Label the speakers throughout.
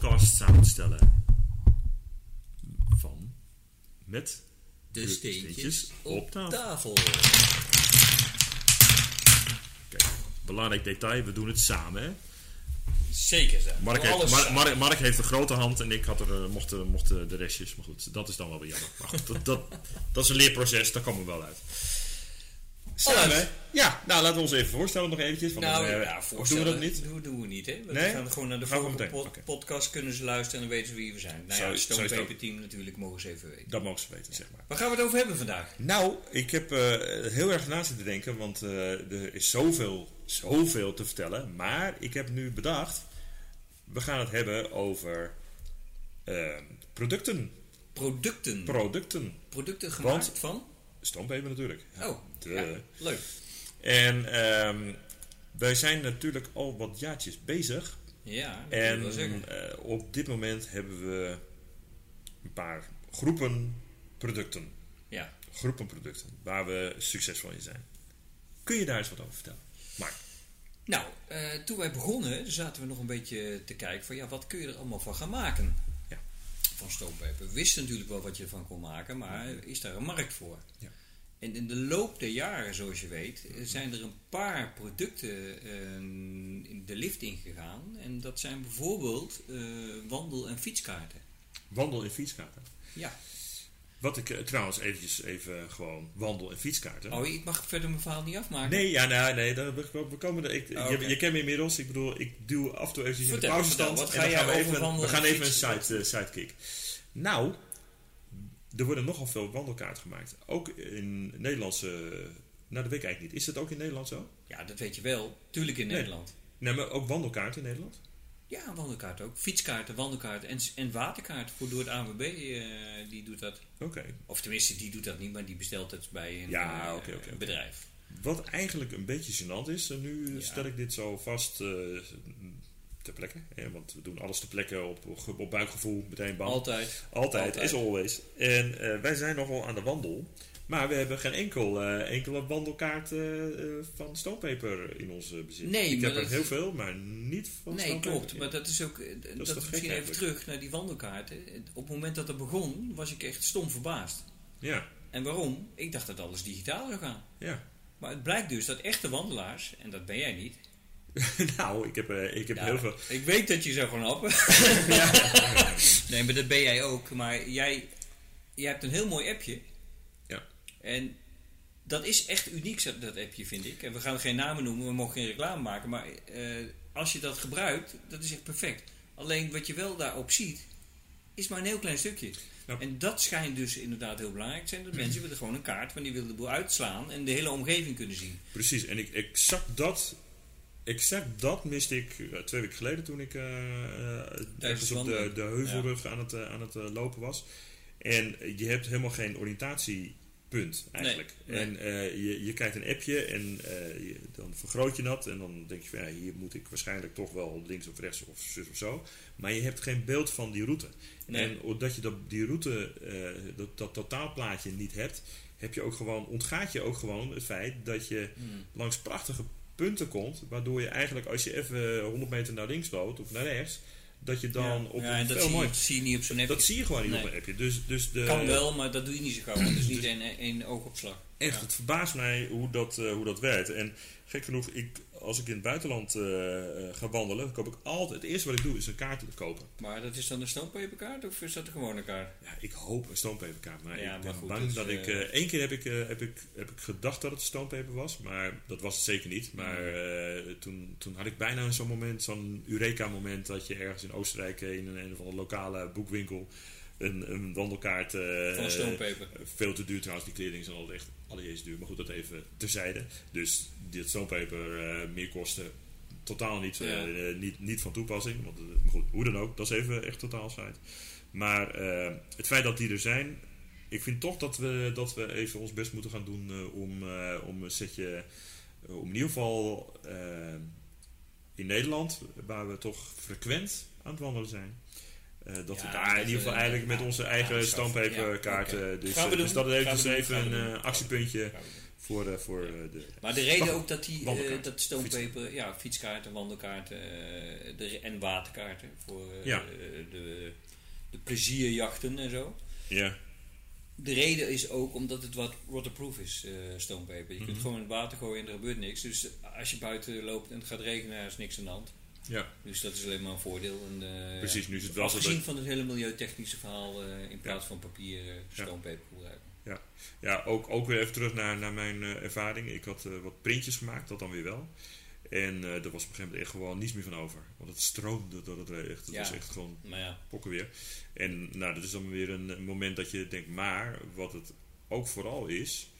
Speaker 1: podcast samen te stellen van met
Speaker 2: De steentjes op
Speaker 1: tafel.
Speaker 2: tafel.
Speaker 1: Kijk, belangrijk detail, we doen het samen. Hè?
Speaker 2: Zeker zijn.
Speaker 1: Mark, heeft, Mark, heeft een grote hand en ik had er, eh, mocht, eh, mocht eh, de restjes. Maar goed, dat is dan wel weer jammer. Maar goed, dat, dat, dat is een leerproces, daar komen we wel uit. Samen?
Speaker 2: Alles.
Speaker 1: Ja, nou laten we ons even voorstellen nog eventjes. Want
Speaker 2: Nou,
Speaker 1: dan, eh,
Speaker 2: ja,
Speaker 1: of doen we dat niet?
Speaker 2: Doen, doen we niet, hè? We
Speaker 1: Nee?
Speaker 2: gaan gewoon naar de pod-
Speaker 1: oké.
Speaker 2: podcast, kunnen ze luisteren en dan weten ze wie we zijn. Nou
Speaker 1: Zo
Speaker 2: ja, het
Speaker 1: het
Speaker 2: Stonepaper Team natuurlijk, mogen ze even weten.
Speaker 1: Dat mogen ze weten, zeg maar.
Speaker 2: Waar gaan we het over hebben vandaag?
Speaker 1: Nou, ik heb eh, heel erg na zitten denken, want eh, er is zoveel, zoveel te vertellen. Maar ik heb nu bedacht, we gaan het hebben over eh, producten.
Speaker 2: Producten.
Speaker 1: Producten.
Speaker 2: Producten gemaakt
Speaker 1: Want-
Speaker 2: van?
Speaker 1: Stoompeper natuurlijk.
Speaker 2: Oh, ja, leuk.
Speaker 1: En ehm, wij zijn natuurlijk al wat jaartjes bezig.
Speaker 2: Ja, dat
Speaker 1: En eh, op dit moment hebben we een paar groepen producten.
Speaker 2: Ja.
Speaker 1: Groepen producten waar we succesvol in zijn. Kun je daar eens wat over vertellen? Mark.
Speaker 2: Nou, eh, toen wij begonnen, zaten we nog een beetje te kijken van ja, wat kun je er allemaal van gaan maken?
Speaker 1: Ja.
Speaker 2: Van stoompeper. We wisten natuurlijk wel wat je ervan kon maken, maar is daar een markt voor?
Speaker 1: Ja.
Speaker 2: En in de loop der jaren, zoals je weet, eh, zijn er een paar producten eh, in de lift ingegaan. En dat zijn bijvoorbeeld eh, wandel- en fietskaarten.
Speaker 1: Wandel- en fietskaarten.
Speaker 2: Ja.
Speaker 1: Wat ik eh, trouwens eventjes even gewoon wandel- en fietskaarten.
Speaker 2: Oh, ik mag verder mijn verhaal niet afmaken.
Speaker 1: Nee, ja, nee, nee dat- we, we komen er. Ik,
Speaker 2: Oh,
Speaker 1: je, je kent me inmiddels. Ik bedoel, ik duw af en toe eventjes in de pauzestand.
Speaker 2: vertel, wat
Speaker 1: en dan gaan we even, we gaan
Speaker 2: en
Speaker 1: even een side, sidekick. Nou, er worden nogal veel wandelkaarten gemaakt. Ook in Nederlandse. Nou, dat weet ik eigenlijk niet. Is dat ook in Nederland zo?
Speaker 2: Ja, dat weet je wel. Tuurlijk in
Speaker 1: Nee.
Speaker 2: Nederland.
Speaker 1: Nee, maar ook wandelkaarten in Nederland?
Speaker 2: Ja, wandelkaart ook. Fietskaarten, wandelkaarten en, en waterkaart voor door het ANWB, eh, die doet dat.
Speaker 1: Oké.
Speaker 2: Of tenminste, die doet dat niet, maar die bestelt het bij een
Speaker 1: Ja,
Speaker 2: eh,
Speaker 1: oké.
Speaker 2: bedrijf.
Speaker 1: Wat eigenlijk een beetje gênant is, en nu
Speaker 2: Ja.
Speaker 1: stel ik dit zo vast eh, ter plekke. Hè, want we doen alles ter plekke op, op buikgevoel, meteen bam.
Speaker 2: Altijd.
Speaker 1: Altijd,
Speaker 2: Altijd.
Speaker 1: is always. En eh, wij zijn nogal aan de wandel. Maar we hebben geen enkel, eh, enkele wandelkaart eh, van stoompeper in ons eh, bezit.
Speaker 2: Nee,
Speaker 1: ik heb er
Speaker 2: dat-
Speaker 1: heel veel, maar niet van
Speaker 2: Nee,
Speaker 1: stoompeper.
Speaker 2: klopt. Maar dat is ook. dat is
Speaker 1: gek
Speaker 2: misschien even
Speaker 1: eigenlijk?
Speaker 2: terug naar die wandelkaarten. Op het moment dat het begon, was ik echt stom verbaasd.
Speaker 1: Ja,
Speaker 2: En waarom? Ik dacht dat alles digitaal zou gaan.
Speaker 1: ja.
Speaker 2: Maar het blijkt dus dat echte wandelaars, en dat ben jij niet.
Speaker 1: nou, ik heb, eh, ik heb
Speaker 2: Ja,
Speaker 1: heel veel...
Speaker 2: Ik weet dat je zou gaan happen.
Speaker 1: ja.
Speaker 2: Nee, maar dat ben jij ook. Maar jij, jij hebt een heel mooi appje.
Speaker 1: Ja.
Speaker 2: En dat is echt uniek, zo- dat appje, vind ik. En we gaan geen namen noemen, we mogen geen reclame maken. Maar eh, als je dat gebruikt, dat is echt perfect. Alleen wat je wel daarop ziet, is maar een heel klein stukje.
Speaker 1: Ja.
Speaker 2: En dat schijnt dus inderdaad heel belangrijk te zijn. Dat mensen willen gewoon een kaart, want die willen de boel uitslaan en de hele omgeving kunnen zien.
Speaker 1: Precies, en ik, exact dat... Exact dat miste ik eh, twee weken geleden toen ik eh eh, ergens op de, de heuvelrug aan het, aan het lopen was. En je hebt helemaal geen oriëntatiepunt eigenlijk.
Speaker 2: Nee,
Speaker 1: En je, je kijkt een appje en je- dan vergroot je dat. En dan denk je van ja, hier moet ik waarschijnlijk toch wel links of rechts of zus of zo. Maar je hebt geen beeld van die route.
Speaker 2: Nee.
Speaker 1: En omdat je dat, die route, dat, dat totaalplaatje niet hebt, heb je ook gewoon, ontgaat je ook gewoon het feit dat je
Speaker 2: Hmm.
Speaker 1: langs prachtige punten komt. Waardoor je eigenlijk als je even 100 meter naar links loopt of naar rechts, dat je dan
Speaker 2: ja.
Speaker 1: op
Speaker 2: ja,
Speaker 1: een
Speaker 2: en dat
Speaker 1: veel
Speaker 2: zie,
Speaker 1: mooi.
Speaker 2: je, zie je niet op zo'n appje.
Speaker 1: Dat zie je gewoon niet
Speaker 2: Nee.
Speaker 1: op een appje. Dus, dus de,
Speaker 2: Kan wel, maar dat doe je niet zo gauw. want Het is niet één één oogopslag.
Speaker 1: Echt,
Speaker 2: Ja.
Speaker 1: het verbaast mij hoe dat, eh, hoe dat werkt. En gek genoeg, ik, als ik in het buitenland eh, eh, ga wandelen, koop ik altijd. Het eerste wat ik doe is een kaart te kopen.
Speaker 2: Maar dat is dan een stoompeperkaart of is dat een gewone kaart?
Speaker 1: Ja, ik hoop een stoompeperkaart, maar
Speaker 2: Ja,
Speaker 1: ik
Speaker 2: maar
Speaker 1: ben
Speaker 2: goed,
Speaker 1: bang
Speaker 2: dus,
Speaker 1: dat ik...
Speaker 2: eh,
Speaker 1: eh, één keer heb ik, heb, ik, heb ik gedacht dat het stoompeper was, maar dat was het zeker niet. Maar toen, toen had ik bijna zo'n moment, zo'n Eureka-moment, dat je ergens in Oostenrijk in een, een of andere lokale boekwinkel een, een wandelkaart... eh,
Speaker 2: Van stoompeper.
Speaker 1: veel te duur trouwens, die kleding zijn altijd echt allerjezus duur. Maar goed, dat even terzijde. Dus dit stoompeper eh meer kosten totaal niet, eh,
Speaker 2: Ja.
Speaker 1: niet, niet van toepassing. Want, maar goed, hoe dan ook, dat is even echt totaal site. Maar het feit dat die er zijn, ik vind toch dat we, dat we even ons best moeten gaan doen om, om een setje, om in ieder geval in Nederland, waar we toch frequent aan het wandelen zijn. Eh, dat
Speaker 2: Ja,
Speaker 1: we daar in ieder geval
Speaker 2: we-
Speaker 1: eigenlijk met onze eigen
Speaker 2: schaffen.
Speaker 1: stoompeperkaarten.
Speaker 2: Ja,
Speaker 1: dus, eh, dus dat is
Speaker 2: Gaan
Speaker 1: even, een eh, actiepuntje. Voor, eh, voor eh, de...
Speaker 2: Maar de reden ook dat die eh, dat stoompeper, ja, fietskaarten, wandelkaarten eh, de, en waterkaarten voor eh,
Speaker 1: Ja.
Speaker 2: de, de plezierjachten en zo.
Speaker 1: Ja,
Speaker 2: De reden is ook omdat het wat waterproof is, eh, stoompeper. Je kunt
Speaker 1: Mhm.
Speaker 2: gewoon in het water gooien en er gebeurt niks. Dus als je buiten loopt en het gaat regenen, is niks aan de hand.
Speaker 1: Ja,
Speaker 2: Dus dat is alleen maar een voordeel. En, eh,
Speaker 1: precies. Nu is het wel
Speaker 2: Afgezien
Speaker 1: dat...
Speaker 2: van het hele milieutechnische verhaal, eh, in plaats van papier eh, stoompeper gebruiken.
Speaker 1: Ja, ook, ook weer even terug naar, naar mijn ervaring. Ik had wat printjes gemaakt, dat dan weer wel. En er was op een gegeven moment echt gewoon niets meer van over. Want het stroomde door het echt. Het
Speaker 2: Ja.
Speaker 1: was echt gewoon
Speaker 2: ja,
Speaker 1: pokken weer. En nou, dat is dan weer een moment dat je denkt, maar wat het ook vooral is,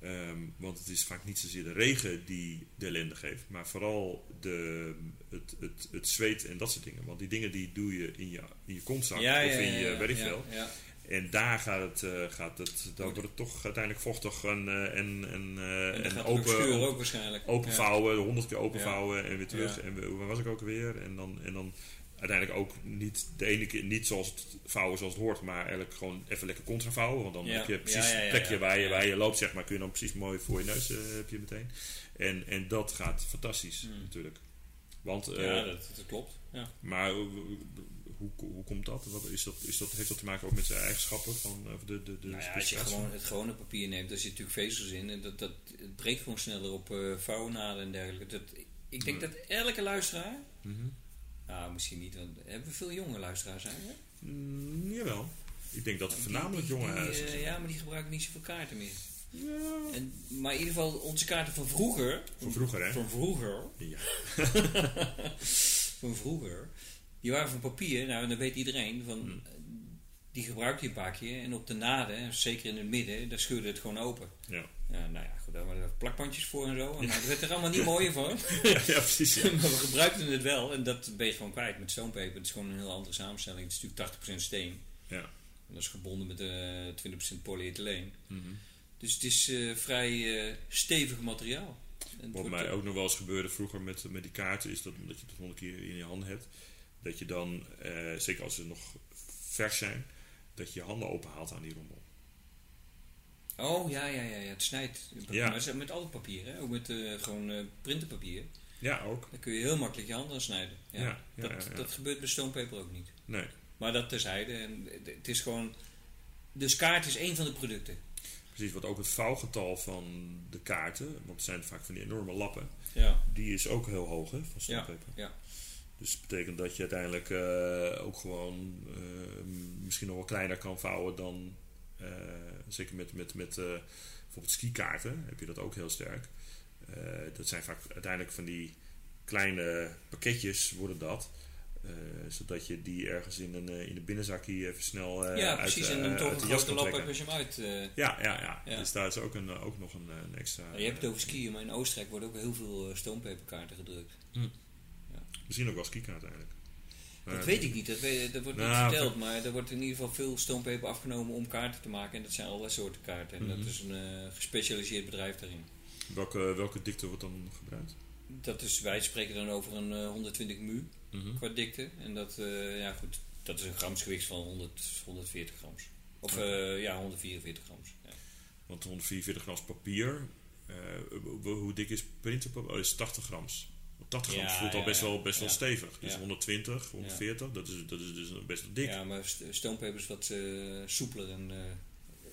Speaker 1: ehm, want het is vaak niet zozeer de regen die de ellende geeft, maar vooral de, het, het, het zweet en dat soort dingen. Want die dingen die doe je in je, in je kontzak
Speaker 2: ja,
Speaker 1: of
Speaker 2: ja,
Speaker 1: in je
Speaker 2: ja,
Speaker 1: werkveld.
Speaker 2: ja, ja.
Speaker 1: En daar gaat het, eh, gaat het dan wordt het toch uiteindelijk vochtig en, eh, en, en, eh,
Speaker 2: En
Speaker 1: en open,
Speaker 2: ook waarschijnlijk.
Speaker 1: openvouwen, honderd keer openvouwen en weer terug. En waar was ik ook weer? En dan, en dan uiteindelijk ook niet de ene keer niet zoals het vouwen zoals het hoort, maar eigenlijk gewoon even lekker contra vouwen. Want dan
Speaker 2: Ja.
Speaker 1: heb je precies
Speaker 2: ja,
Speaker 1: het plekje waar je, waar je loopt, zeg maar, kun je dan precies mooi voor je neus eh, heb je meteen. En, en dat gaat fantastisch
Speaker 2: Hmm.
Speaker 1: natuurlijk. Want, eh,
Speaker 2: Ja, dat, dat klopt. Ja.
Speaker 1: maar hoe, hoe, hoe komt dat? Wat is dat, is dat? Heeft dat te maken ook met zijn eigenschappen van eh, de, de, de
Speaker 2: Nou ja, als je gewoon het gewone papier neemt, daar zit natuurlijk vezels in. En dat, dat, het breekt gewoon sneller op eh vouwnaden en dergelijke. Dat, ik denk
Speaker 1: Ja.
Speaker 2: dat elke luisteraar...
Speaker 1: Mhm.
Speaker 2: Nou, misschien niet, want hebben we veel jonge luisteraars eigenlijk?
Speaker 1: Mm, jawel. Ik denk dat
Speaker 2: Die-
Speaker 1: voornamelijk jonge huizen.
Speaker 2: eh, Ja, maar die gebruiken niet zoveel kaarten meer.
Speaker 1: Ja.
Speaker 2: En, maar in ieder geval, onze kaarten van vroeger...
Speaker 1: Van vroeger, hè?
Speaker 2: Van vroeger...
Speaker 1: Ja.
Speaker 2: van vroeger... Die waren van papier. Nou, en dan weet iedereen van...
Speaker 1: Hmm.
Speaker 2: Die gebruikte je een paar keer. En op de naden, zeker in het midden, daar scheurde het gewoon open.
Speaker 1: Ja.
Speaker 2: Ja, nou ja, goed, daar waren er plakbandjes voor en zo. En nou, dat werd er allemaal niet mooier van.
Speaker 1: ja, precies. Ja.
Speaker 2: maar we gebruikten het wel. En dat ben je gewoon kwijt met stoompeper. Het is gewoon een heel andere samenstelling. Het is natuurlijk 80% steen.
Speaker 1: Ja.
Speaker 2: En dat is gebonden met eh 20% polyethyleen. Dus het is eh, vrij eh, stevig materiaal. En
Speaker 1: Wat mij
Speaker 2: ook-
Speaker 1: nog wel eens gebeurde vroeger met, met die kaarten, is dat, dat je het een keer in je hand hebt, dat je dan, eh, zeker als ze nog vers zijn, dat je je handen openhaalt aan die rommel.
Speaker 2: Oh, ja, ja, ja, ja. Het snijdt.
Speaker 1: Ja.
Speaker 2: Maar het met al het papier, hè? Ook met eh, gewoon eh printerpapier.
Speaker 1: Ja, ook.
Speaker 2: Dan kun je heel makkelijk je handen aan snijden. Ja.
Speaker 1: Ja, ja,
Speaker 2: dat, dat gebeurt bij stoompeper ook niet.
Speaker 1: Nee.
Speaker 2: Maar dat terzijde. En het is gewoon... Dus kaart is één van de producten.
Speaker 1: Precies, wat ook het vouwgetal van de kaarten, want het zijn vaak van die enorme lappen,
Speaker 2: Ja.
Speaker 1: die is ook heel hoog hè, van stoompeper.
Speaker 2: ja.
Speaker 1: Dus dat betekent dat je uiteindelijk eh, ook gewoon misschien nog wel kleiner kan vouwen dan, zeker met, met, met eh, bijvoorbeeld skikaarten heb je dat ook heel sterk. Eh, dat zijn vaak uiteindelijk van die kleine pakketjes worden dat. eh, zodat je die ergens in een, eh, in de binnenzakje even snel eh,
Speaker 2: ja,
Speaker 1: uit,
Speaker 2: precies.
Speaker 1: eh,
Speaker 2: en dan toch
Speaker 1: uit
Speaker 2: een grote lap heb je hem uit... eh,
Speaker 1: Ja, ja, ja,
Speaker 2: Ja.
Speaker 1: Dus daar is ook, een, ook nog een, eh, een extra.
Speaker 2: je hebt het over skiën, maar in Oostenrijk worden ook heel veel eh, stoompeperkaarten gedrukt.
Speaker 1: Misschien ook wel skikaart eigenlijk.
Speaker 2: Dat weet ik niet, dat, weet, dat wordt niet
Speaker 1: Nou,
Speaker 2: verteld, maar er wordt in ieder geval veel stoompeper afgenomen om kaarten te maken. En dat zijn allerlei soorten kaarten. En
Speaker 1: Mhm.
Speaker 2: dat is een eh, gespecialiseerd bedrijf daarin.
Speaker 1: Welke, welke dikte wordt dan gebruikt?
Speaker 2: Dat is, wij spreken dan over een eh, 120 mu
Speaker 1: Mhm.
Speaker 2: qua dikte. En dat, eh, ja goed, dat is een gramsgewicht van 100, 140 grams. Of eh, ja, 144 grams. Ja.
Speaker 1: Want 144 grams papier, eh, hoe- hoe dik is printerpapier? Oh, is 80 grams. Want 80 grams
Speaker 2: Ja,
Speaker 1: voelt al best wel, best wel stevig. Dus
Speaker 2: Ja.
Speaker 1: 120, 140, dat, is, dat is dus best wel dik.
Speaker 2: Ja, maar st- stoompeper is wat eh, soepeler en eh,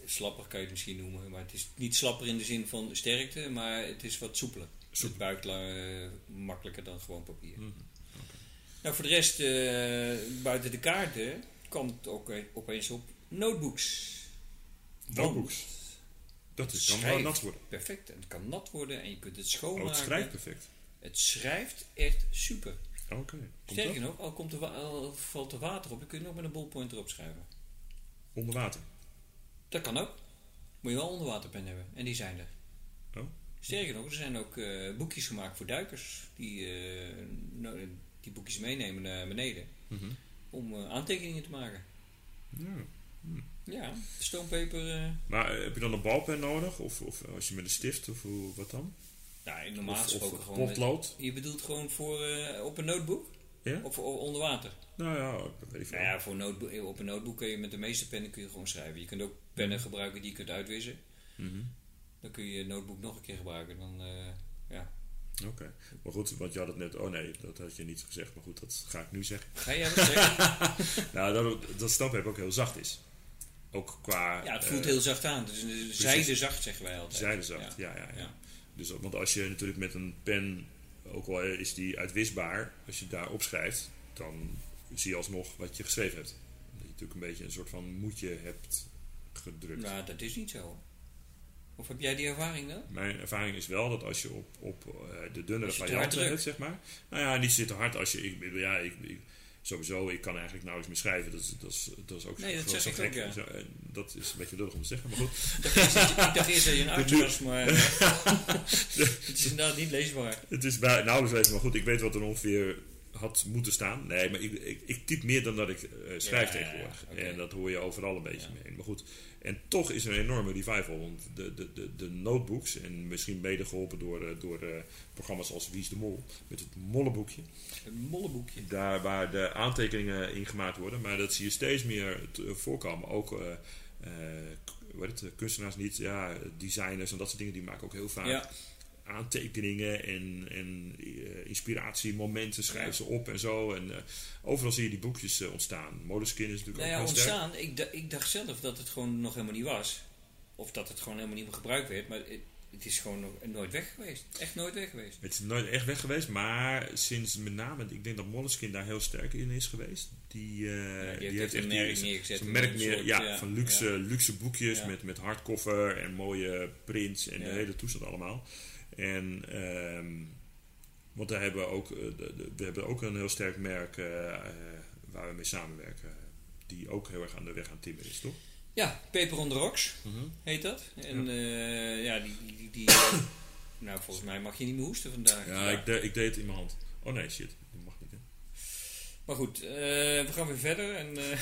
Speaker 2: slapper kan je het misschien noemen. Maar het is niet slapper in de zin van sterkte, maar het is wat soepeler.
Speaker 1: Soepel.
Speaker 2: Het buigt la- makkelijker dan gewoon papier.
Speaker 1: Mhm.
Speaker 2: Nou, voor de rest, eh, buiten de kaarten, kwam het ook eh, opeens op notebooks.
Speaker 1: Notebooks. Dat is, kan wel nat worden.
Speaker 2: Perfect. En het kan nat worden en je kunt het
Speaker 1: Oh,
Speaker 2: schoonmaken.
Speaker 1: het schrijft perfect.
Speaker 2: Het schrijft echt super.
Speaker 1: Oké. Komt
Speaker 2: Sterker nog, al, komt er al valt er water op, dan kun je nog met een ballpoint erop schrijven.
Speaker 1: Onder water.
Speaker 2: Dat kan ook. Moet je wel een onderwaterpen hebben. En die zijn er.
Speaker 1: Oh.
Speaker 2: Sterker nog, er zijn ook eh, boekjes gemaakt voor duikers. Die eh, no- die boekjes meenemen naar beneden.
Speaker 1: Mhm.
Speaker 2: Om eh, aantekeningen te maken.
Speaker 1: Ja.
Speaker 2: Ja, stoompeper.
Speaker 1: Maar heb je dan een balpen nodig? Of, of als je met een stift, of hoe, wat dan?
Speaker 2: Nou, normaal gesproken gewoon.
Speaker 1: potlood?
Speaker 2: je bedoelt gewoon voor eh, op een notebook?
Speaker 1: Ja?
Speaker 2: Of onder water?
Speaker 1: Nou ja, weet ik.
Speaker 2: Nou ja, voor notebook, op een notebook kun je met de meeste pennen kun je gewoon schrijven. Je kunt ook pennen gebruiken die je kunt uitwissen.
Speaker 1: Mhm.
Speaker 2: dan kun je je notebook nog een keer gebruiken. Dan, eh, ja.
Speaker 1: Oké. Maar goed, want je had het net... Oh nee, dat had je niet gezegd. Maar goed, dat ga ik nu zeggen.
Speaker 2: Ga jij dat zeggen?
Speaker 1: Nou, dat, dat stampeper ook heel zacht is. Ook qua...
Speaker 2: ja, het voelt
Speaker 1: eh,
Speaker 2: heel zacht aan. Dus zijde zacht zeggen wij altijd.
Speaker 1: Zijdezacht, ja, ja, ja.
Speaker 2: Ja.
Speaker 1: Dus, want als je natuurlijk met een pen, ook al is die uitwisbaar, als je daar opschrijft, dan zie je alsnog wat je geschreven hebt. Dat je natuurlijk een beetje een soort van moedje hebt gedrukt.
Speaker 2: Nou, dat is niet zo. Of heb jij die ervaring dan?
Speaker 1: Mijn ervaring is wel dat als je op, op eh, de dunnere varianten hebt, zeg maar. Nou ja, niet zit te hard als je. Ik, ja, ik, ik- sowieso, ik kan eigenlijk nauwelijks meer schrijven. Dat, is- dat, is, dat is ook
Speaker 2: Nee, dat zeg ik
Speaker 1: gek.
Speaker 2: ook, ja.
Speaker 1: Zo, dat is een beetje lullig om te zeggen, maar goed.
Speaker 2: Ik dacht eerst dat je, ik dacht eerst dat je een arts was, maar eh, het is inderdaad niet leesbaar.
Speaker 1: Het is bij, nauwelijks weten, maar goed, ik weet wat er ongeveer had moeten staan. Nee, maar ik, ik, ik typ meer dan dat ik eh, schrijf
Speaker 2: Ja, ja, ja,
Speaker 1: tegenwoordig. En dat hoor je overal een beetje mee. Maar goed, en toch is er een enorme revival. Want de, de, de, de notebooks, en misschien mede geholpen door, eh, door eh, programma's als Wie is de Mol, met het mollenboekje.
Speaker 2: Een molleboekje.
Speaker 1: Daar waar de aantekeningen in gemaakt worden. Maar dat zie je steeds meer te- voorkomen. Ook eh, eh, heet het, kunstenaars niet, ja, designers en dat soort dingen, die maken ook heel vaak
Speaker 2: Ja,
Speaker 1: aantekeningen en, en eh, inspiratiemomenten schrijven ze op en zo. En eh, overal zie je die boekjes eh, ontstaan. Modeskin is natuurlijk
Speaker 2: nou ja,
Speaker 1: ook heel sterk.
Speaker 2: ontstaan. Ik, ik dacht zelf dat het gewoon nog helemaal niet was. Of dat het gewoon helemaal niet meer gebruikt werd. Maar het, is gewoon nog, nooit weg geweest. Echt nooit weg geweest.
Speaker 1: Het is nooit echt weg geweest, maar sinds met name, ik denk dat Moleskine daar heel sterk in is geweest. Die, eh,
Speaker 2: die heeft echt een merk neergezet. Een
Speaker 1: merk
Speaker 2: soort,
Speaker 1: ja,
Speaker 2: ja,
Speaker 1: van luxe, luxe boekjes met, met hardcover en mooie prints en de hele toestand allemaal. En, ehm, want daar hebben we ook, eh, we hebben ook een heel sterk merk eh, eh, waar we mee samenwerken. Die ook heel erg aan de weg aan timmeren is, toch?
Speaker 2: Ja, Paper on the Rocks heet dat. En ja, ja die... die, die, nou, volgens mij mag je niet meer hoesten vandaag.
Speaker 1: Ja, Ik, de- ik deed het in mijn hand. Oh nee, shit. Dat mag niet, hè.
Speaker 2: Maar goed, eh, we gaan weer verder. En, eh,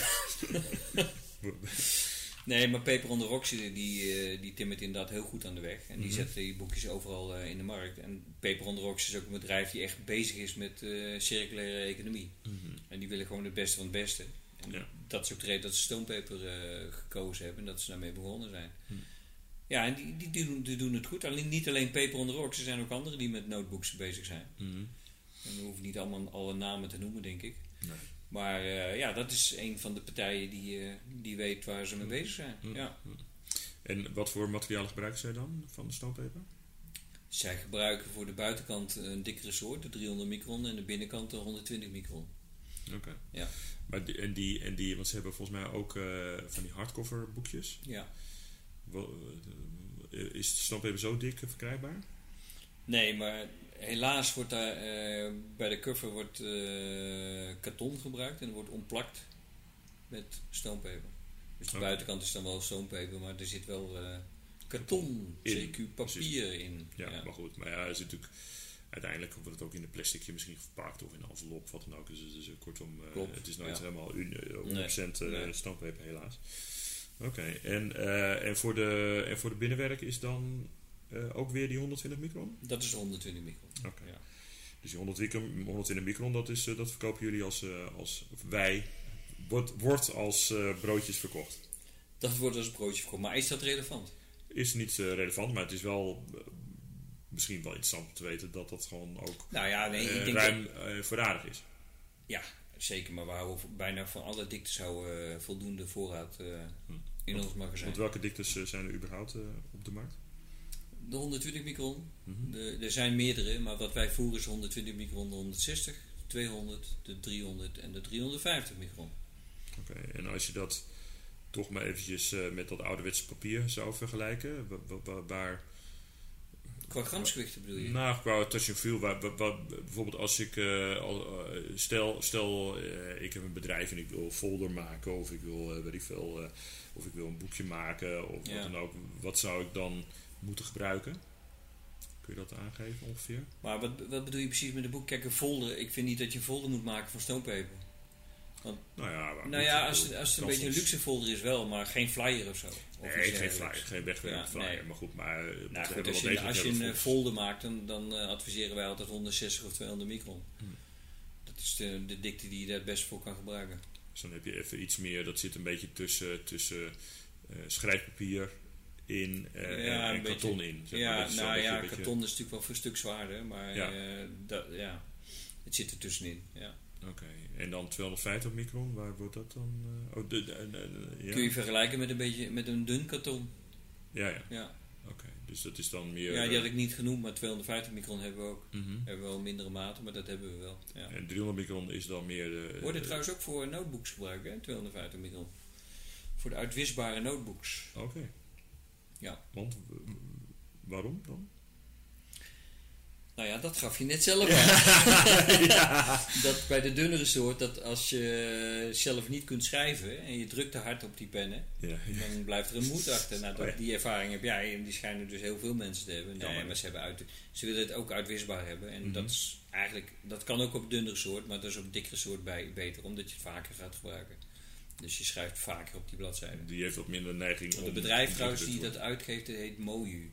Speaker 2: nee, maar Paper on the Rocks, die, die, eh, die timmert inderdaad heel goed aan de weg. En die
Speaker 1: Mhm.
Speaker 2: zet die boekjes overal eh, in de markt. En Paper on the Rocks is ook een bedrijf die echt bezig is met eh, circulaire economie.
Speaker 1: Mhm.
Speaker 2: En die willen gewoon het beste van het beste. En
Speaker 1: Ja.
Speaker 2: dat is ook de reden dat ze stoompeper eh, gekozen hebben en dat ze daarmee begonnen zijn.
Speaker 1: Hm.
Speaker 2: Ja, en die, die, die doen, die doen het goed. Alleen, niet alleen Paper on the Rocks, er zijn ook anderen die met notebooks bezig zijn.
Speaker 1: Mhm.
Speaker 2: En we hoeven niet allemaal alle namen te noemen, denk ik.
Speaker 1: Nee.
Speaker 2: Maar eh, ja, dat is een van de partijen die, eh, die weet waar ze mee bezig zijn.
Speaker 1: Hm.
Speaker 2: Ja.
Speaker 1: En wat voor materialen gebruiken zij dan van de stoompeper?
Speaker 2: Zij gebruiken voor de buitenkant een dikkere soort, de 300 micron, en de binnenkant de 120 micron.
Speaker 1: Oké.
Speaker 2: Ja.
Speaker 1: Maar die, en, die, en die, want ze hebben volgens mij ook eh, van die hardcover boekjes.
Speaker 2: Ja.
Speaker 1: Is de zo dik verkrijgbaar?
Speaker 2: Nee, maar helaas wordt daar eh, bij de cover wordt, eh, karton gebruikt en wordt ontplakt met stoompeper. Dus de
Speaker 1: Oké.
Speaker 2: buitenkant is dan wel stoompeper, maar er zit wel eh, karton,
Speaker 1: In,
Speaker 2: CQ papier in.
Speaker 1: Ja,
Speaker 2: Ja.
Speaker 1: maar goed. Maar ja, zit natuurlijk, uiteindelijk wordt het ook in een plasticje misschien verpakt of in een envelop, wat dan ook. Dus, dus kortom,
Speaker 2: Klopt,
Speaker 1: het is nooit
Speaker 2: ja.
Speaker 1: helemaal un- eh, 100%
Speaker 2: Nee, nee.
Speaker 1: stoompeper helaas. Oké, en, en, voor de, en voor de binnenwerk is dan eh, ook weer die 120 micron?
Speaker 2: Dat is de 120 micron.
Speaker 1: Oké.
Speaker 2: Ja.
Speaker 1: Dus die 120, 120 micron, dat, is, eh, dat verkopen jullie als, eh, als of wij, wordt, wordt als broodjes verkocht.
Speaker 2: Dat wordt als broodje verkocht. Maar is dat relevant?
Speaker 1: Is niet relevant, maar het is wel misschien wel interessant om te weten dat dat gewoon ook
Speaker 2: Nou ja, nee, ik denk
Speaker 1: ruim eh, voorradig is.
Speaker 2: Ja, zeker. Maar we houden bijna van alle diktes houden voldoende voorraad
Speaker 1: Hm.
Speaker 2: in
Speaker 1: Want-
Speaker 2: ons magazijn.
Speaker 1: Want welke diktes zijn er überhaupt op de markt?
Speaker 2: De 120 micron,
Speaker 1: Mhm.
Speaker 2: de, er zijn meerdere, maar wat wij voeren is 120 micron, de 160, 200, de 300 en de 350 micron.
Speaker 1: Oké, en als je dat toch maar eventjes eh, met dat ouderwetse papier zou vergelijken, wa- wa- wa- waar,
Speaker 2: Qua gramsgewichten bedoel je?
Speaker 1: nou, qua touch and feel, waar, waar- waar- bijvoorbeeld als ik, eh, al, eh, stel, stel ik heb een bedrijf en ik wil een folder maken of ik wil, weet ik veel, of ik wil een boekje maken of
Speaker 2: Ja.
Speaker 1: wat dan ook, wat zou ik dan moeten gebruiken? Kun je dat aangeven ongeveer?
Speaker 2: Maar wat, wat bedoel je precies met een boek? Kijk, een folder. Ik vind niet dat je een folder moet maken van stoompeper.
Speaker 1: Nou ja,
Speaker 2: Nou ja, als, het- als het een beetje een luxe folder is wel, maar geen flyer of zo. Of
Speaker 1: Nee, geen flyer, geen wegwerkende
Speaker 2: Ja,
Speaker 1: flyer.
Speaker 2: nee.
Speaker 1: Maar goed, maar eh,
Speaker 2: Nou goed, als je, als een eh, folder maakt, dan, dan eh, adviseren wij altijd 160 of 200 micron.
Speaker 1: Hmm.
Speaker 2: Dat is de, de dikte die je daar het best voor kan gebruiken.
Speaker 1: Dus dan heb je even iets meer, dat zit een beetje tussen, tussen eh, schrijfpapier in eh,
Speaker 2: Ja,
Speaker 1: en
Speaker 2: beetje.
Speaker 1: karton in. Zeg
Speaker 2: ja, nou
Speaker 1: beetje-
Speaker 2: ja,
Speaker 1: beetje-
Speaker 2: karton is natuurlijk wel voor een stuk zwaarder, maar
Speaker 1: Ja.
Speaker 2: eh, dat, ja, het zit er tussenin. Ja.
Speaker 1: Oké, en dan 250 micron, waar wordt dat dan? eh, oh, de, de- de- de- ja.
Speaker 2: Kun je vergelijken met een beetje met een dun karton.
Speaker 1: Ja, ja,
Speaker 2: Ja,
Speaker 1: oké. Dus dat is dan meer...
Speaker 2: ja die
Speaker 1: eh,
Speaker 2: had ik niet genoemd, maar 250 micron hebben we ook.
Speaker 1: mhm.
Speaker 2: Hebben we wel mindere maten, maar dat hebben we wel. Ja.
Speaker 1: En 300 micron is dan meer de...
Speaker 2: Wordt het
Speaker 1: eh,
Speaker 2: trouwens ook voor notebooks gebruikt, hè? 250 micron. Voor de uitwisbare notebooks.
Speaker 1: Oké.
Speaker 2: Ja.
Speaker 1: Want, waarom dan?
Speaker 2: Nou ja, dat gaf je net zelf aan. Dat bij de dunnere soort, dat als je zelf niet kunt schrijven en je drukt te hard op die pennen,
Speaker 1: Ja, ja.
Speaker 2: dan blijft er een moed achter. Nou, dat,
Speaker 1: Oh ja.
Speaker 2: Die ervaring heb jij en die schijnen dus heel veel mensen te hebben.
Speaker 1: Ja,
Speaker 2: Nee,
Speaker 1: maar-
Speaker 2: maar ze, hebben uit, ze willen het ook uitwisbaar hebben. En
Speaker 1: Mhm.
Speaker 2: dat is eigenlijk, dat kan ook op dunnere soort, maar dat is op dikkere soort bij, beter, omdat je het vaker gaat gebruiken. Dus je schrijft vaker op die bladzijde.
Speaker 1: Die heeft wat minder neiging
Speaker 2: Het
Speaker 1: om...
Speaker 2: bedrijf trouwens die dat uitgeeft, dat heet Moju.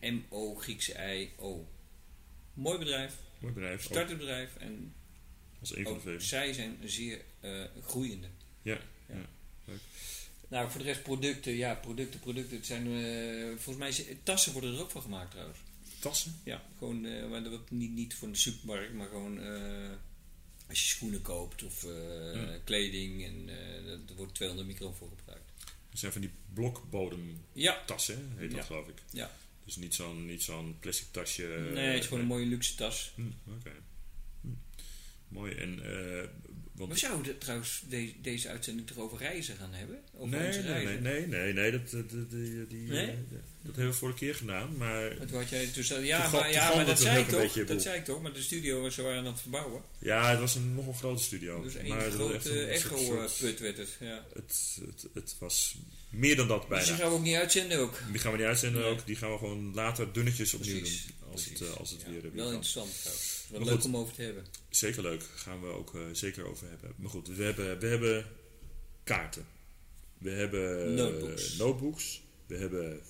Speaker 2: Een M-O, Griekse I-O. Mooi bedrijf,
Speaker 1: Mooi bedrijf. Ook
Speaker 2: startend bedrijf en
Speaker 1: als een van de
Speaker 2: ook
Speaker 1: vele.
Speaker 2: zij zijn zeer eh, groeiende.
Speaker 1: Ja,
Speaker 2: Ja.
Speaker 1: ja. Leuk.
Speaker 2: Nou, voor de rest producten, ja, producten, producten. Het zijn, eh, volgens mij, is- tassen worden er ook van gemaakt trouwens.
Speaker 1: Tassen?
Speaker 2: Ja, gewoon, eh, maar dat wordt niet, niet voor de supermarkt, maar gewoon eh, als je schoenen koopt of eh,
Speaker 1: Ja.
Speaker 2: kleding. En eh, dat- er wordt 200 micron voor gebruikt.
Speaker 1: Dat zijn van die blokbodem
Speaker 2: Ja,
Speaker 1: tassen, heet dat
Speaker 2: Ja.
Speaker 1: geloof ik.
Speaker 2: Ja.
Speaker 1: Dus niet zo'n niet zo'n plastic tasje. eh,
Speaker 2: nee, het is gewoon een mooie luxe tas.
Speaker 1: Hm, Oké. Hm. Mooi. En, eh, want
Speaker 2: We zouden trouwens de- deze uitzending toch over reizen gaan hebben? Over
Speaker 1: nee,
Speaker 2: onze
Speaker 1: nee,
Speaker 2: reizen?
Speaker 1: nee, nee, nee, nee, dat, dat, dat- die, die,
Speaker 2: Nee?
Speaker 1: eh, dat hebben we vorige keer gedaan. Maar
Speaker 2: Wat had jij toen zei, ja, maar, ja, maar dat
Speaker 1: het
Speaker 2: zei ik toch? Dat zei ik toch? Maar de studio was waren aan het verbouwen.
Speaker 1: ja, het was een nog een grote studio.
Speaker 2: Dus één
Speaker 1: maar het was echt
Speaker 2: grote echo-put werd het. Ja.
Speaker 1: het, het, het was meer dan dat
Speaker 2: Dus
Speaker 1: bijna.
Speaker 2: die gaan we ook niet uitzenden ook.
Speaker 1: Die gaan we niet uitzenden
Speaker 2: Nee.
Speaker 1: ook. Die gaan we gewoon later dunnetjes opnieuw
Speaker 2: Precies,
Speaker 1: doen. Als het,
Speaker 2: Precies.
Speaker 1: eh, als het
Speaker 2: Ja,
Speaker 1: weer, weer
Speaker 2: Wel
Speaker 1: kan.
Speaker 2: interessant trouwens.
Speaker 1: Maar
Speaker 2: leuk
Speaker 1: goed.
Speaker 2: om over te hebben.
Speaker 1: Zeker leuk. Gaan we ook eh, zeker over hebben. Maar goed, we hebben, we hebben kaarten. We hebben
Speaker 2: Notebooks.
Speaker 1: eh, notebooks. We hebben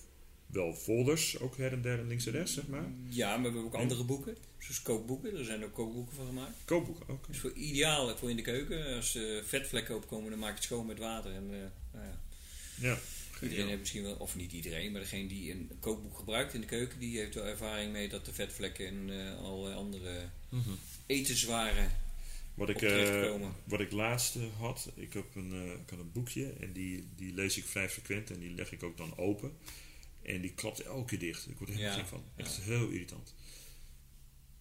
Speaker 1: wel folders, ook her en der en links en rechts, zeg maar.
Speaker 2: Ja, maar we hebben ook andere boeken. Zoals kookboeken. Er zijn ook kookboeken van gemaakt.
Speaker 1: Kookboeken ook.
Speaker 2: Dat is voor ideaal voor in de keuken. Als er vetvlekken opkomen, dan maak je het schoon met water. En, nou ja.
Speaker 1: Ja.
Speaker 2: Iedereen heeft misschien wel, of niet iedereen, maar degene die een kookboek gebruikt in de keuken, die heeft wel ervaring mee dat de vetvlekken en eh, allerlei andere
Speaker 1: Mhm.
Speaker 2: etenswaren
Speaker 1: Wat ik,
Speaker 2: op
Speaker 1: eh,
Speaker 2: terechtkomen.
Speaker 1: wat ik laatst eh, had, ik, heb een, eh, ik had een boekje en die, die lees ik vrij frequent en die leg ik ook dan open. En die klapt elke keer dicht. Ik word er helemaal
Speaker 2: Ja,
Speaker 1: gek van. Echt
Speaker 2: ja.
Speaker 1: heel irritant.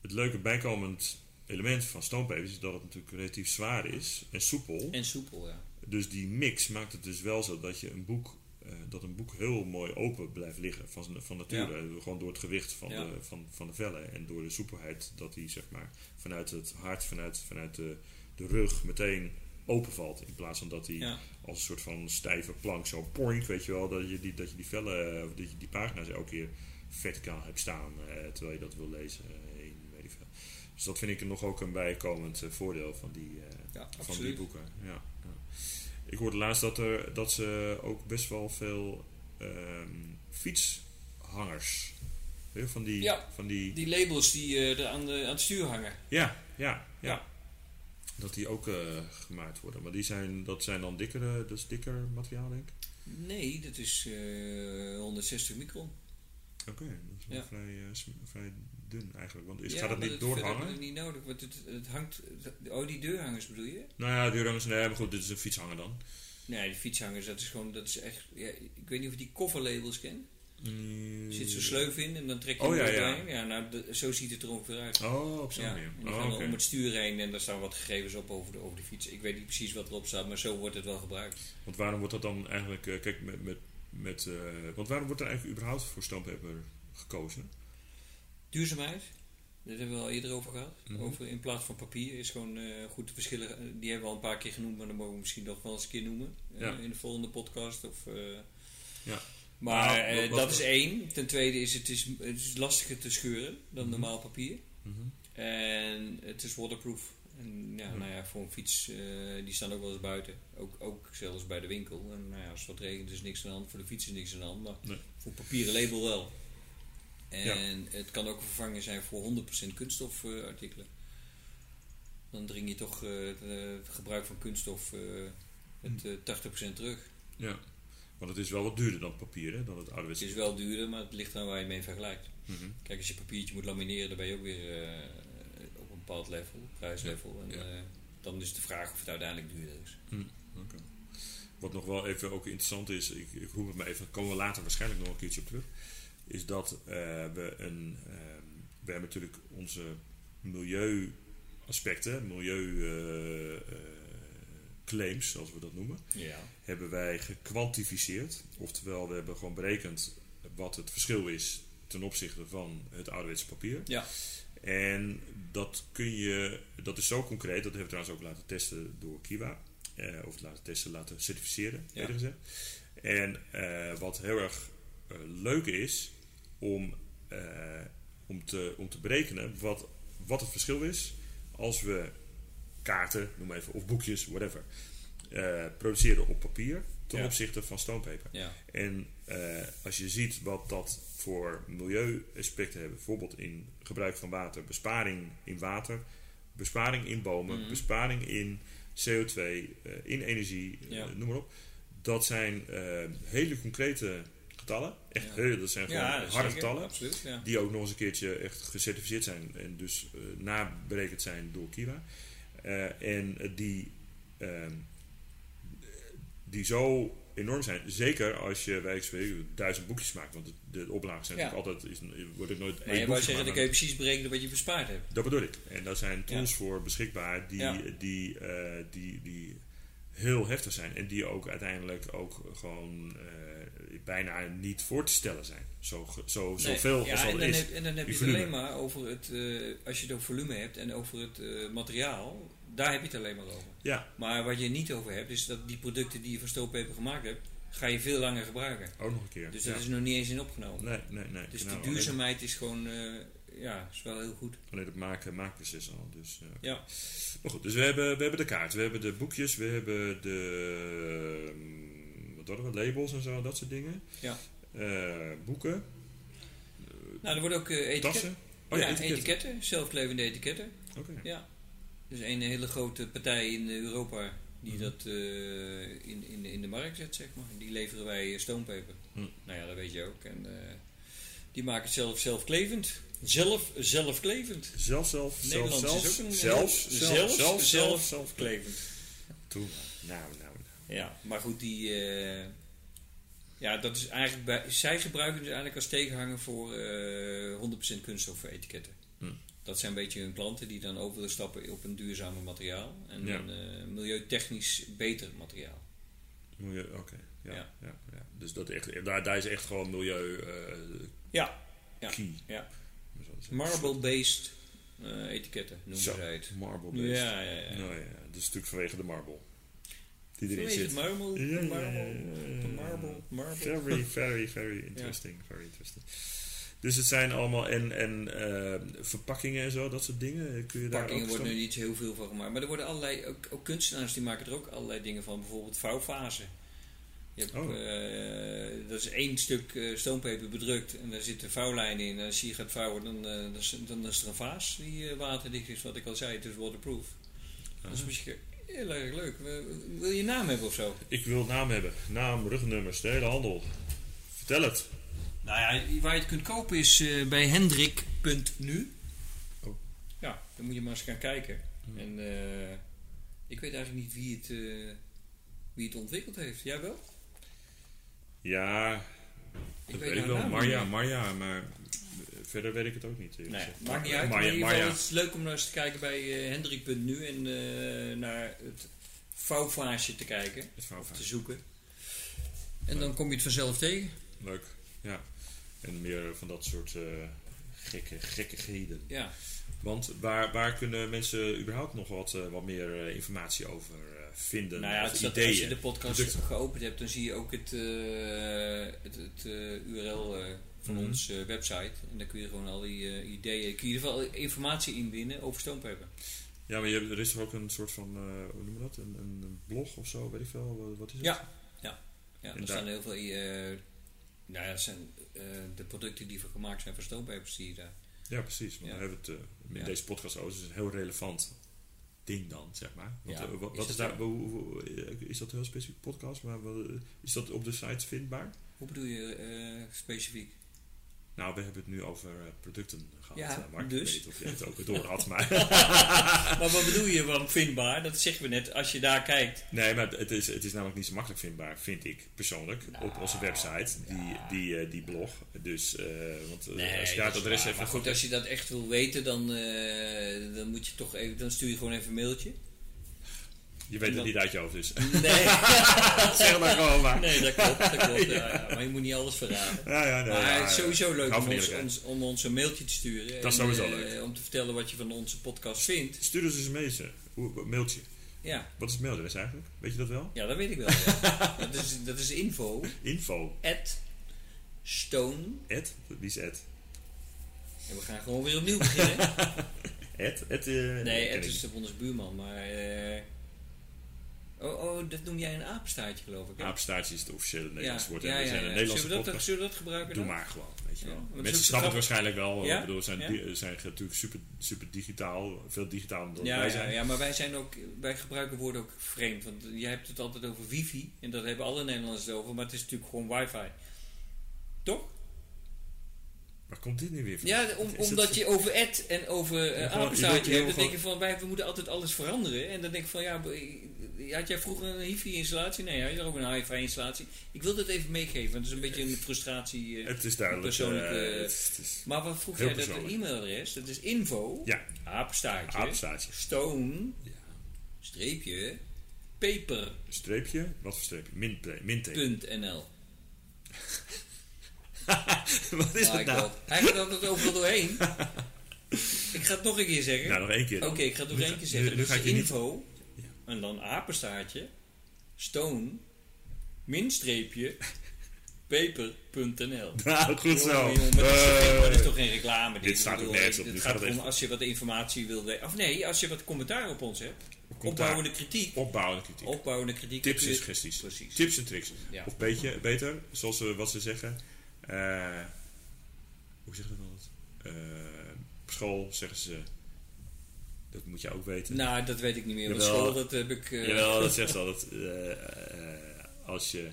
Speaker 1: Het leuke bijkomend element van stoompapers is dat het natuurlijk relatief zwaar is en soepel.
Speaker 2: En soepel, ja.
Speaker 1: Dus die mix maakt het dus wel zo dat je een boek, eh, dat een boek heel mooi open blijft liggen van, van nature. Eh, Gewoon door het gewicht van,
Speaker 2: Ja.
Speaker 1: de, van, van de vellen en door de soepelheid dat die zeg maar vanuit het hart, vanuit, vanuit de, de rug meteen openvalt. In plaats van dat die
Speaker 2: ja.
Speaker 1: als een soort van stijve plank zo poink, weet je wel, dat je die, dat je die vellen, eh, of dat je die pagina's elke keer verticaal hebt staan eh, terwijl je dat wil lezen eh, in weet ik veel. Dus dat vind ik nog ook een bijkomend eh, voordeel van die, eh, van die boeken. Ja. Ik hoorde laatst dat, er, dat ze ook best wel veel ehm, fietshangers. Van die,
Speaker 2: Ja.
Speaker 1: van die,
Speaker 2: Die labels die eh, er aan, de, aan het stuur hangen.
Speaker 1: ja, ja, ja.
Speaker 2: Ja.
Speaker 1: Dat die ook eh, gemaakt worden. Maar die zijn, dat zijn dan dikkere, dat is dikker materiaal, denk ik.
Speaker 2: Nee, dat is eh 160 micron.
Speaker 1: Oké, dat is wel
Speaker 2: Ja.
Speaker 1: vrij, eh, vrij dun eigenlijk. Want is,
Speaker 2: Ja,
Speaker 1: gaat het
Speaker 2: maar
Speaker 1: niet
Speaker 2: dat is verder
Speaker 1: doorhangen?
Speaker 2: niet nodig, want het, het hangt... Oh, die deurhangers bedoel je?
Speaker 1: Nou ja, deurhangers, nee, maar goed, dit is een fietshanger dan.
Speaker 2: Nee, die fietshangers, dat is gewoon... Dat is echt... Ja, ik weet niet of je die kofferlabels kent. Er zit zo'n sleuf in en dan trek je
Speaker 1: Oh,
Speaker 2: hem
Speaker 1: ja, ja.
Speaker 2: Ja, nou, de- zo ziet het er ongeveer uit.
Speaker 1: Oh, op zo'n
Speaker 2: Ja,
Speaker 1: manier.
Speaker 2: en die
Speaker 1: Oh,
Speaker 2: gaan om het stuur heen en daar staan wat gegevens op over de, over de fiets. Ik weet niet precies wat erop staat, maar zo wordt het wel gebruikt.
Speaker 1: Want waarom wordt dat dan eigenlijk, eh, kijk, met, met, met eh, want waarom wordt er eigenlijk überhaupt voor stoompeper gekozen?
Speaker 2: Duurzaamheid, daar hebben we al eerder over gehad.
Speaker 1: Mhm.
Speaker 2: Over in plaats van papier is gewoon eh, goed te verschillen. Eh, Die hebben we al een paar keer genoemd, maar dan mogen we misschien nog wel eens een keer noemen.
Speaker 1: Ja.
Speaker 2: In de volgende podcast. Of,
Speaker 1: Ja.
Speaker 2: Maar
Speaker 1: Nou,
Speaker 2: dat is één. Ten tweede is het, is het is lastiger te scheuren dan
Speaker 1: Mhm.
Speaker 2: normaal papier.
Speaker 1: Mhm.
Speaker 2: En het is waterproof. En ja, nou ja, voor een fiets, eh, die staan ook wel eens buiten. Ook, ook zelfs bij de winkel. En nou ja, als het wat regent is niks aan de hand. Voor de fiets is niks aan de hand. Maar
Speaker 1: Nee.
Speaker 2: voor papieren label wel. En het kan ook een vervanger zijn voor 100% kunststofartikelen. Dan dring je toch eh, het, eh, het gebruik van kunststof met eh, 80% terug.
Speaker 1: Ja. Want het is wel wat duurder dan papier, hè, dan het
Speaker 2: Het is wel duurder, maar het ligt aan waar je mee vergelijkt.
Speaker 1: Mhm.
Speaker 2: Kijk, als je papiertje moet lamineren, dan ben je ook weer bepaald level, prijslevel. En eh, dan is de vraag of het uiteindelijk duurder is.
Speaker 1: Oké. Wat nog wel even ook interessant is, ik, ik roep het maar even, komen we later waarschijnlijk nog een keertje op terug, is dat eh, we een, ehm, we hebben natuurlijk onze milieuaspecten, milieu eh, eh, claims, zoals we dat noemen,
Speaker 2: Ja.
Speaker 1: hebben wij gekwantificeerd. Oftewel, we hebben gewoon berekend wat het verschil is ten opzichte van het ouderwetse papier.
Speaker 2: Ja.
Speaker 1: En dat kun je, dat is zo concreet, dat hebben we trouwens ook laten testen door Kiwa. Eh, of laten testen, laten certificeren,
Speaker 2: Ja.
Speaker 1: eerder gezegd. En eh, wat heel erg eh, leuk is om, om, te, om te berekenen wat, wat het verschil is als we kaarten, noem maar even, of boekjes, whatever, produceren op papier ten
Speaker 2: Ja.
Speaker 1: opzichte van stonepaper.
Speaker 2: Ja.
Speaker 1: En als je ziet wat dat voor milieuaspecten hebben, bijvoorbeeld in gebruik van water, besparing in water, besparing in bomen,
Speaker 2: Mhm.
Speaker 1: besparing in CO2, eh, in energie, eh, noem maar op. Dat zijn eh, hele concrete getallen. Echt
Speaker 2: Ja.
Speaker 1: hele, dat zijn gewoon
Speaker 2: Ja,
Speaker 1: harde
Speaker 2: zeker,
Speaker 1: getallen.
Speaker 2: Absoluut, ja.
Speaker 1: Die ook nog eens een keertje echt gecertificeerd zijn en dus naberekend zijn door Kiwa. En die, ehm, die zo enorm zijn. Zeker als je spreken duizend boekjes maakt. Want de, de oplagen zijn
Speaker 2: Ja.
Speaker 1: altijd, is, wordt het nooit
Speaker 2: Maar je wou zeggen, dan kun je precies berekenen wat je bespaard hebt.
Speaker 1: Dat bedoel ik. En daar zijn tools voor beschikbaar die,
Speaker 2: Ja.
Speaker 1: die, eh, die, die heel heftig zijn. En die ook uiteindelijk ook gewoon eh, bijna niet voor te stellen zijn. Zo, zo,
Speaker 2: Nee,
Speaker 1: zoveel
Speaker 2: ja,
Speaker 1: als
Speaker 2: en
Speaker 1: dat
Speaker 2: dan
Speaker 1: is.
Speaker 2: Heb, en dan heb je het alleen maar over het, eh, als je het over volume hebt en over het materiaal, daar heb je het alleen maar over.
Speaker 1: Ja,
Speaker 2: Maar wat je niet over hebt, is dat die producten die je van stooppeper gemaakt hebt, ga je veel langer gebruiken.
Speaker 1: ook nog een keer.
Speaker 2: Dus
Speaker 1: ja.
Speaker 2: dat is nog niet eens in opgenomen.
Speaker 1: Nee, nee, nee.
Speaker 2: Dus
Speaker 1: Nou,
Speaker 2: die duurzaamheid is gewoon, eh, ja, is wel heel goed.
Speaker 1: Alleen, het maken, maakproces al. Dus, ja.
Speaker 2: Ja,
Speaker 1: Maar goed, dus we hebben, we hebben de kaart, we hebben de boekjes, we hebben de wat hadden we, labels en zo, dat soort dingen.
Speaker 2: Ja.
Speaker 1: Eh, boeken,
Speaker 2: nou er worden ook eh, etiketten.
Speaker 1: Oh
Speaker 2: ja,
Speaker 1: ja, etiketten.
Speaker 2: etiketten, zelfklevende etiketten.
Speaker 1: Oké.
Speaker 2: Ja. Dus een hele grote partij in Europa die
Speaker 1: Mhm.
Speaker 2: dat eh, in, in, in de markt zet, zeg maar. Die leveren wij eh, stoompeper.
Speaker 1: Mhm.
Speaker 2: Nou ja, dat weet je ook. En eh, die maken het zelf zelfklevend. Zelf, zelfklevend.
Speaker 1: Zelf, zelf, zelf,
Speaker 2: Nederlands
Speaker 1: zelf,
Speaker 2: is ook een
Speaker 1: zelf, zelf,
Speaker 2: zelf,
Speaker 1: zelf, zelf,
Speaker 2: zelfklevend.
Speaker 1: Toe. Nou, nou, nou.
Speaker 2: Ja, maar goed, die... ja, dat is eigenlijk bij, zij gebruiken dus eigenlijk als tegenhanger voor eh 100% kunststof etiketten. Dat zijn een beetje hun klanten die dan over willen stappen op een duurzamer materiaal. En
Speaker 1: Ja.
Speaker 2: een eh, milieutechnisch beter materiaal.
Speaker 1: Milieu, oké. Ja, ja.
Speaker 2: Ja.
Speaker 1: Ja, Dus dat echt, daar, daar is echt gewoon milieu eh
Speaker 2: Ja, Ja,
Speaker 1: key.
Speaker 2: ja. Marble-based eh, etiketten noemen
Speaker 1: Zo,
Speaker 2: zij het.
Speaker 1: Marble based.
Speaker 2: Ja, ja, ja.
Speaker 1: Nou ja, dat is natuurlijk vanwege de marble. Die erin
Speaker 2: Vanwege
Speaker 1: zit.
Speaker 2: marble,
Speaker 1: Ja,
Speaker 2: marble, marble.
Speaker 1: Very, very, very interesting. Very interesting. Dus het zijn allemaal en, en eh, verpakkingen en zo, dat soort dingen. Kun je daar
Speaker 2: Pakkingen
Speaker 1: ook
Speaker 2: worden er
Speaker 1: zo-
Speaker 2: niet heel veel van gemaakt. Maar er worden allerlei, ook, ook kunstenaars die maken er ook allerlei dingen van. Bijvoorbeeld vouwfase. Je hebt,
Speaker 1: Oh.
Speaker 2: eh, dat is één stuk stoompeper bedrukt en daar zitten vouwlijnen in. En als je hier gaat vouwen, dan, dan, is, dan is er een vaas die waterdicht is. Wat ik al zei, het is waterproof. Dat is misschien heel erg leuk. Wil je een naam hebben of zo?
Speaker 1: Ik wil naam hebben. Naam, rugnummers, de hele handel. Vertel het.
Speaker 2: Nou ja, waar je het kunt kopen is eh, bij hendrik.nu.
Speaker 1: Oh.
Speaker 2: Ja, dan moet je maar eens gaan kijken.
Speaker 1: Hmm.
Speaker 2: En eh, ik weet eigenlijk niet wie het, eh, wie het ontwikkeld heeft. Jij wel?
Speaker 1: Ja,
Speaker 2: Ik
Speaker 1: dat
Speaker 2: weet
Speaker 1: weet ik wel. Marja. Marja, maar verder weet ik het ook niet.
Speaker 2: Nee, maakt niet uit. Geval
Speaker 1: Marja.
Speaker 2: is het leuk om nou eens te kijken bij eh hendrik.nu en naar het vouwvaasje te kijken,
Speaker 1: Het
Speaker 2: te zoeken. En dan kom je het vanzelf tegen.
Speaker 1: Leuk, ja. En meer van dat soort eh, gekke, gekkigheden.
Speaker 2: Ja.
Speaker 1: Want waar, waar kunnen mensen überhaupt nog wat, eh, wat meer eh, informatie over vinden?
Speaker 2: Nou ja,
Speaker 1: of
Speaker 2: als je de podcast
Speaker 1: producten?
Speaker 2: geopend hebt, dan zie je ook het, het, het URL van
Speaker 1: Mhm.
Speaker 2: onze website. En dan kun je gewoon al die ideeën, kun je in ieder geval informatie inwinnen over stoompeper.
Speaker 1: Ja, maar je, hebt- er is toch ook een soort van, hoe noemen we dat? Een, een blog of zo, weet ik veel. Wat, is het?
Speaker 2: Ja. Ja,
Speaker 1: En
Speaker 2: er
Speaker 1: daar-
Speaker 2: staan heel veel. nou ja, zijn de producten die voor gemaakt zijn van je daar.
Speaker 1: Ja, precies. Want
Speaker 2: Ja.
Speaker 1: hebben we het eh, in
Speaker 2: Ja.
Speaker 1: deze podcast over. Dus het is een heel relevant ding dan, zeg maar. Want,
Speaker 2: Ja,
Speaker 1: eh, wat,
Speaker 2: is
Speaker 1: wat daar, eh, is dat een heel specifiek podcast? Maar we- is dat op de site vindbaar?
Speaker 2: Hoe bedoel je eh, specifiek?
Speaker 1: Nou, we hebben het nu over eh, producten gehad.
Speaker 2: Ja,
Speaker 1: eh, Mark.
Speaker 2: dus.
Speaker 1: Ik weet niet of jij het ook door had, maar...
Speaker 2: maar wat bedoel je van vindbaar? Dat zeggen we net, als je daar kijkt.
Speaker 1: Nee, maar het is, het is namelijk niet zo makkelijk vindbaar, vind ik persoonlijk, op onze website, die, die, eh, die blog. Dus, want eh, als je daar het adres even
Speaker 2: Maar goed, als je dat echt wil weten, dan, dan moet je toch even, dan stuur je gewoon even een mailtje.
Speaker 1: Je weet het
Speaker 2: dan-
Speaker 1: niet uit je hoofd, dus.
Speaker 2: Nee,
Speaker 1: zeg maar gewoon maar.
Speaker 2: nee dat klopt. Dat klopt ja. Ja, maar je moet niet alles verraden.
Speaker 1: Ja, ja, nee,
Speaker 2: maar het is sowieso leuk om ons, ons- om ons een mailtje te sturen.
Speaker 1: Dat is sowieso
Speaker 2: eh,
Speaker 1: leuk.
Speaker 2: Om te vertellen wat je van onze podcast vindt.
Speaker 1: Stuur dus eens een mailtje. Mailtje.
Speaker 2: Ja,
Speaker 1: Wat is het mailadres eigenlijk? Weet je dat wel?
Speaker 2: ja dat weet ik wel. dat, is, dat is info
Speaker 1: Info.
Speaker 2: at stone.
Speaker 1: Ed? Wie is Ed?
Speaker 2: En we gaan gewoon weer opnieuw beginnen.
Speaker 1: Ed? Ed eh,
Speaker 2: nee,
Speaker 1: ik
Speaker 2: is onze buurman, maar... eh, oh, oh, dat noem jij een apenstaartje, geloof ik. hè?
Speaker 1: Apenstaartje is het officiële Nederlands woord.
Speaker 2: ja, ja, ja.
Speaker 1: een Nederlandse
Speaker 2: zullen, we dat, zullen we dat gebruiken
Speaker 1: Doe
Speaker 2: dan?
Speaker 1: maar gewoon, weet je wel. Mensen snappen het waarschijnlijk wel.
Speaker 2: Ja?
Speaker 1: Ik bedoel, we zijn, zijn natuurlijk super, super digitaal. Veel digitaler dan
Speaker 2: Ja,
Speaker 1: wij
Speaker 2: ja,
Speaker 1: zijn.
Speaker 2: ja, maar wij, zijn ook, wij gebruiken woorden ook vreemd. Want jij hebt het altijd over wifi. En dat hebben alle Nederlanders het over. Maar het is natuurlijk gewoon wifi. Toch?
Speaker 1: Waar komt dit nu weer van?
Speaker 2: Ja, om,
Speaker 1: het-
Speaker 2: omdat je over ad en over uh, apenstaartje hebt. Dan denk je van, wij we moeten altijd alles veranderen. En dan denk ik van, ja, b- had jij vroeger een hifi-installatie? Nee, had je ook een hi-fi-installatie? Ik wil dat even meegeven. Want het is een beetje een frustratie. eh.
Speaker 1: Het is duidelijk.
Speaker 2: persoonlijk,
Speaker 1: eh,
Speaker 2: eh,
Speaker 1: het is- het is
Speaker 2: maar wat vroeg jij dat e-mailadres? Dat is info,
Speaker 1: Ja.
Speaker 2: apenstaartje,
Speaker 1: apenstaartje.
Speaker 2: stone,
Speaker 1: Ja.
Speaker 2: streepje, paper.nl.
Speaker 1: Streepje? Wat voor streepje? Min, minteken. Wat is
Speaker 2: Ah,
Speaker 1: dat
Speaker 2: ik
Speaker 1: nou?
Speaker 2: Hij gaat altijd overal doorheen. ik ga het nog een keer zeggen.
Speaker 1: Nou, nog één keer.
Speaker 2: Oké, ik ga het nog één keer zeggen.
Speaker 1: Nu, nu
Speaker 2: Dus
Speaker 1: niet...
Speaker 2: info,
Speaker 1: Ja.
Speaker 2: en dan apenstaartje, stone, minstreepje, paper.nl.
Speaker 1: Nou, goed zo.
Speaker 2: Jongen, jongen, maar dat, is toch geen,
Speaker 1: Eh,
Speaker 2: dat is toch geen reclame?
Speaker 1: dit staat ook nergens op.
Speaker 2: Het gaat
Speaker 1: echt-
Speaker 2: als je wat informatie wil weten. Of nee, als je wat commentaar op ons hebt.
Speaker 1: Commentaar.
Speaker 2: Opbouwende kritiek.
Speaker 1: Opbouwende kritiek.
Speaker 2: Opbouwende kritiek.
Speaker 1: Tips en suggesties.
Speaker 2: Precies.
Speaker 1: Tips en tricks.
Speaker 2: Ja.
Speaker 1: Of beetje, beter, zoals ze, wat ze zeggen. eh, hoe zeg je dat? Eh, op school zeggen ze... Dat moet je ook weten.
Speaker 2: Nou, dat weet ik niet meer.
Speaker 1: Jawel.
Speaker 2: school, dat heb ik...
Speaker 1: Jawel, dat zegt ze altijd. eh, als je...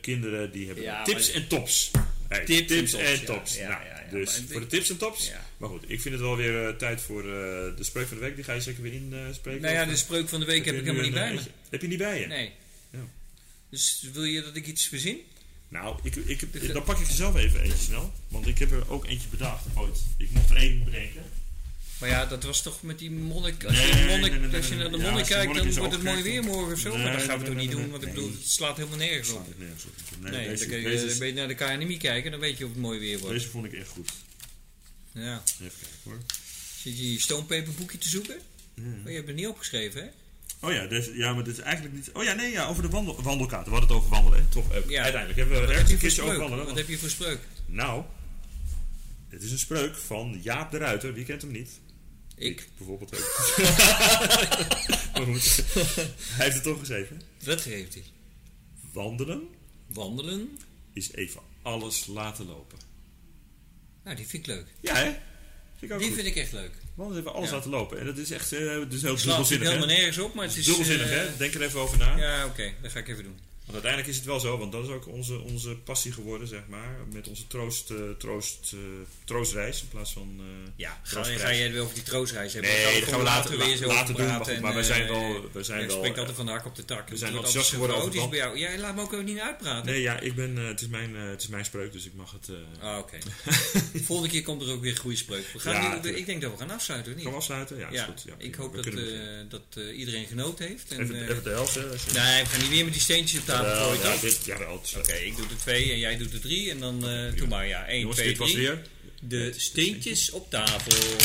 Speaker 1: kinderen die hebben
Speaker 2: Ja,
Speaker 1: tips en tops. Hey,
Speaker 2: Tips
Speaker 1: tips,
Speaker 2: en
Speaker 1: en
Speaker 2: tops,
Speaker 1: tops.
Speaker 2: ja.
Speaker 1: Nou,
Speaker 2: Ja,
Speaker 1: dus voor de tips en tops. Maar goed, ik vind het wel weer tijd voor de spreuk van de week. Die ga je zeker weer inspreken.
Speaker 2: Nou ja, de spreuk van de week heb ik helemaal niet bij me.
Speaker 1: Heb je niet bij je?
Speaker 2: Nee.
Speaker 1: Ja.
Speaker 2: Dus wil je dat ik iets verzin?
Speaker 1: Nou, ik, ik, dan pak ik er zelf even eentje snel. Want ik heb er ook eentje bedacht ooit. Ik mocht er één bedenken.
Speaker 2: Maar ja, dat was toch met die monnik. Als
Speaker 1: Nee,
Speaker 2: je, monnik,
Speaker 1: nee, nee, nee,
Speaker 2: als je naar de.
Speaker 1: Ja,
Speaker 2: monnik
Speaker 1: de
Speaker 2: kijkt,
Speaker 1: monnik
Speaker 2: dan wordt het mooi weer morgen of zo. Maar dat gaan we toch niet doen, want ik bedoel, het slaat helemaal nergens op.
Speaker 1: Nergens op. Nee,
Speaker 2: Nee,
Speaker 1: deze,
Speaker 2: dan kun je
Speaker 1: deze,
Speaker 2: een beetje naar de KNMI kijken, dan weet je of het mooi weer wordt.
Speaker 1: deze vond ik echt goed.
Speaker 2: Ja.
Speaker 1: Even kijken hoor.
Speaker 2: Zit je je stoompeperboekje te zoeken? Oh, je hebt het niet opgeschreven, hè?
Speaker 1: Oh ja, deze, ja, maar dit is eigenlijk niet... Oh ja, nee, ja, over de wandel, wandelkaart. We hadden het over wandelen, hè? Toch, eh,
Speaker 2: Ja.
Speaker 1: uiteindelijk hebben we
Speaker 2: Wat
Speaker 1: ergens een
Speaker 2: je
Speaker 1: keertje
Speaker 2: voor
Speaker 1: over wandelen.
Speaker 2: Wat heb je voor spreuk?
Speaker 1: Nou, het is een spreuk van Jaap de Ruiter. Wie kent hem niet?
Speaker 2: Ik.
Speaker 1: bijvoorbeeld ook. maar goed, hij heeft het toch geschreven.
Speaker 2: Wat heeft hij?
Speaker 1: Wandelen
Speaker 2: Wandelen?
Speaker 1: is even alles laten lopen.
Speaker 2: Nou, die vind ik leuk.
Speaker 1: Ja, hè? Vind
Speaker 2: Die
Speaker 1: goed.
Speaker 2: vind ik echt leuk.
Speaker 1: Is even alles
Speaker 2: Ja.
Speaker 1: laten lopen. En dat is echt eh, dus heel
Speaker 2: Het
Speaker 1: dubbelzinnig,
Speaker 2: helemaal
Speaker 1: hè?
Speaker 2: nergens op, maar het is...
Speaker 1: Dubbelzinnig,
Speaker 2: eh,
Speaker 1: hè? Denk er even over na.
Speaker 2: Ja, oké. Dat ga ik even doen.
Speaker 1: Want uiteindelijk is het wel zo, want dat is ook onze, onze passie geworden, zeg maar. Met onze troost, eh, troost, eh, troostreis in plaats van... eh,
Speaker 2: Ja, ga, jij het weer over die troostreis hebben?
Speaker 1: Nee, dat gaan we later,
Speaker 2: weer zo
Speaker 1: later doen. Maar, maar we zijn wel... We zijn
Speaker 2: ja, ik
Speaker 1: wel
Speaker 2: spreek
Speaker 1: eh,
Speaker 2: altijd van de hak op de tak.
Speaker 1: we zijn enthousiast geworden over
Speaker 2: bij jou. Jij laat me ook niet uitpraten.
Speaker 1: Nee, ja, ik ben, het, is mijn, het is mijn spreuk, dus ik mag het...
Speaker 2: Ah, oké. Volgende keer komt er ook weer een goede spreuk. We gaan
Speaker 1: Ja,
Speaker 2: nu- ik denk dat we gaan afsluiten, of
Speaker 1: Gaan we
Speaker 2: niet?
Speaker 1: afsluiten? Ja,
Speaker 2: Ja,
Speaker 1: is goed. Ja,
Speaker 2: ik hoop dat, dat iedereen genoten heeft. En,
Speaker 1: even, de helft, hè? je-
Speaker 2: nee, we gaan niet weer met die steentjes op tafel
Speaker 1: Ja, dit, jawel,
Speaker 2: Oké, ik doe de twee en jij doet de drie. En dan eh doe maar, ja. 1,
Speaker 1: Jongens,
Speaker 2: 2,
Speaker 1: dit was
Speaker 2: 3.
Speaker 1: weer...
Speaker 2: De steentjes op tafel.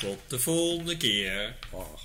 Speaker 2: Tot de volgende keer.
Speaker 1: Oh.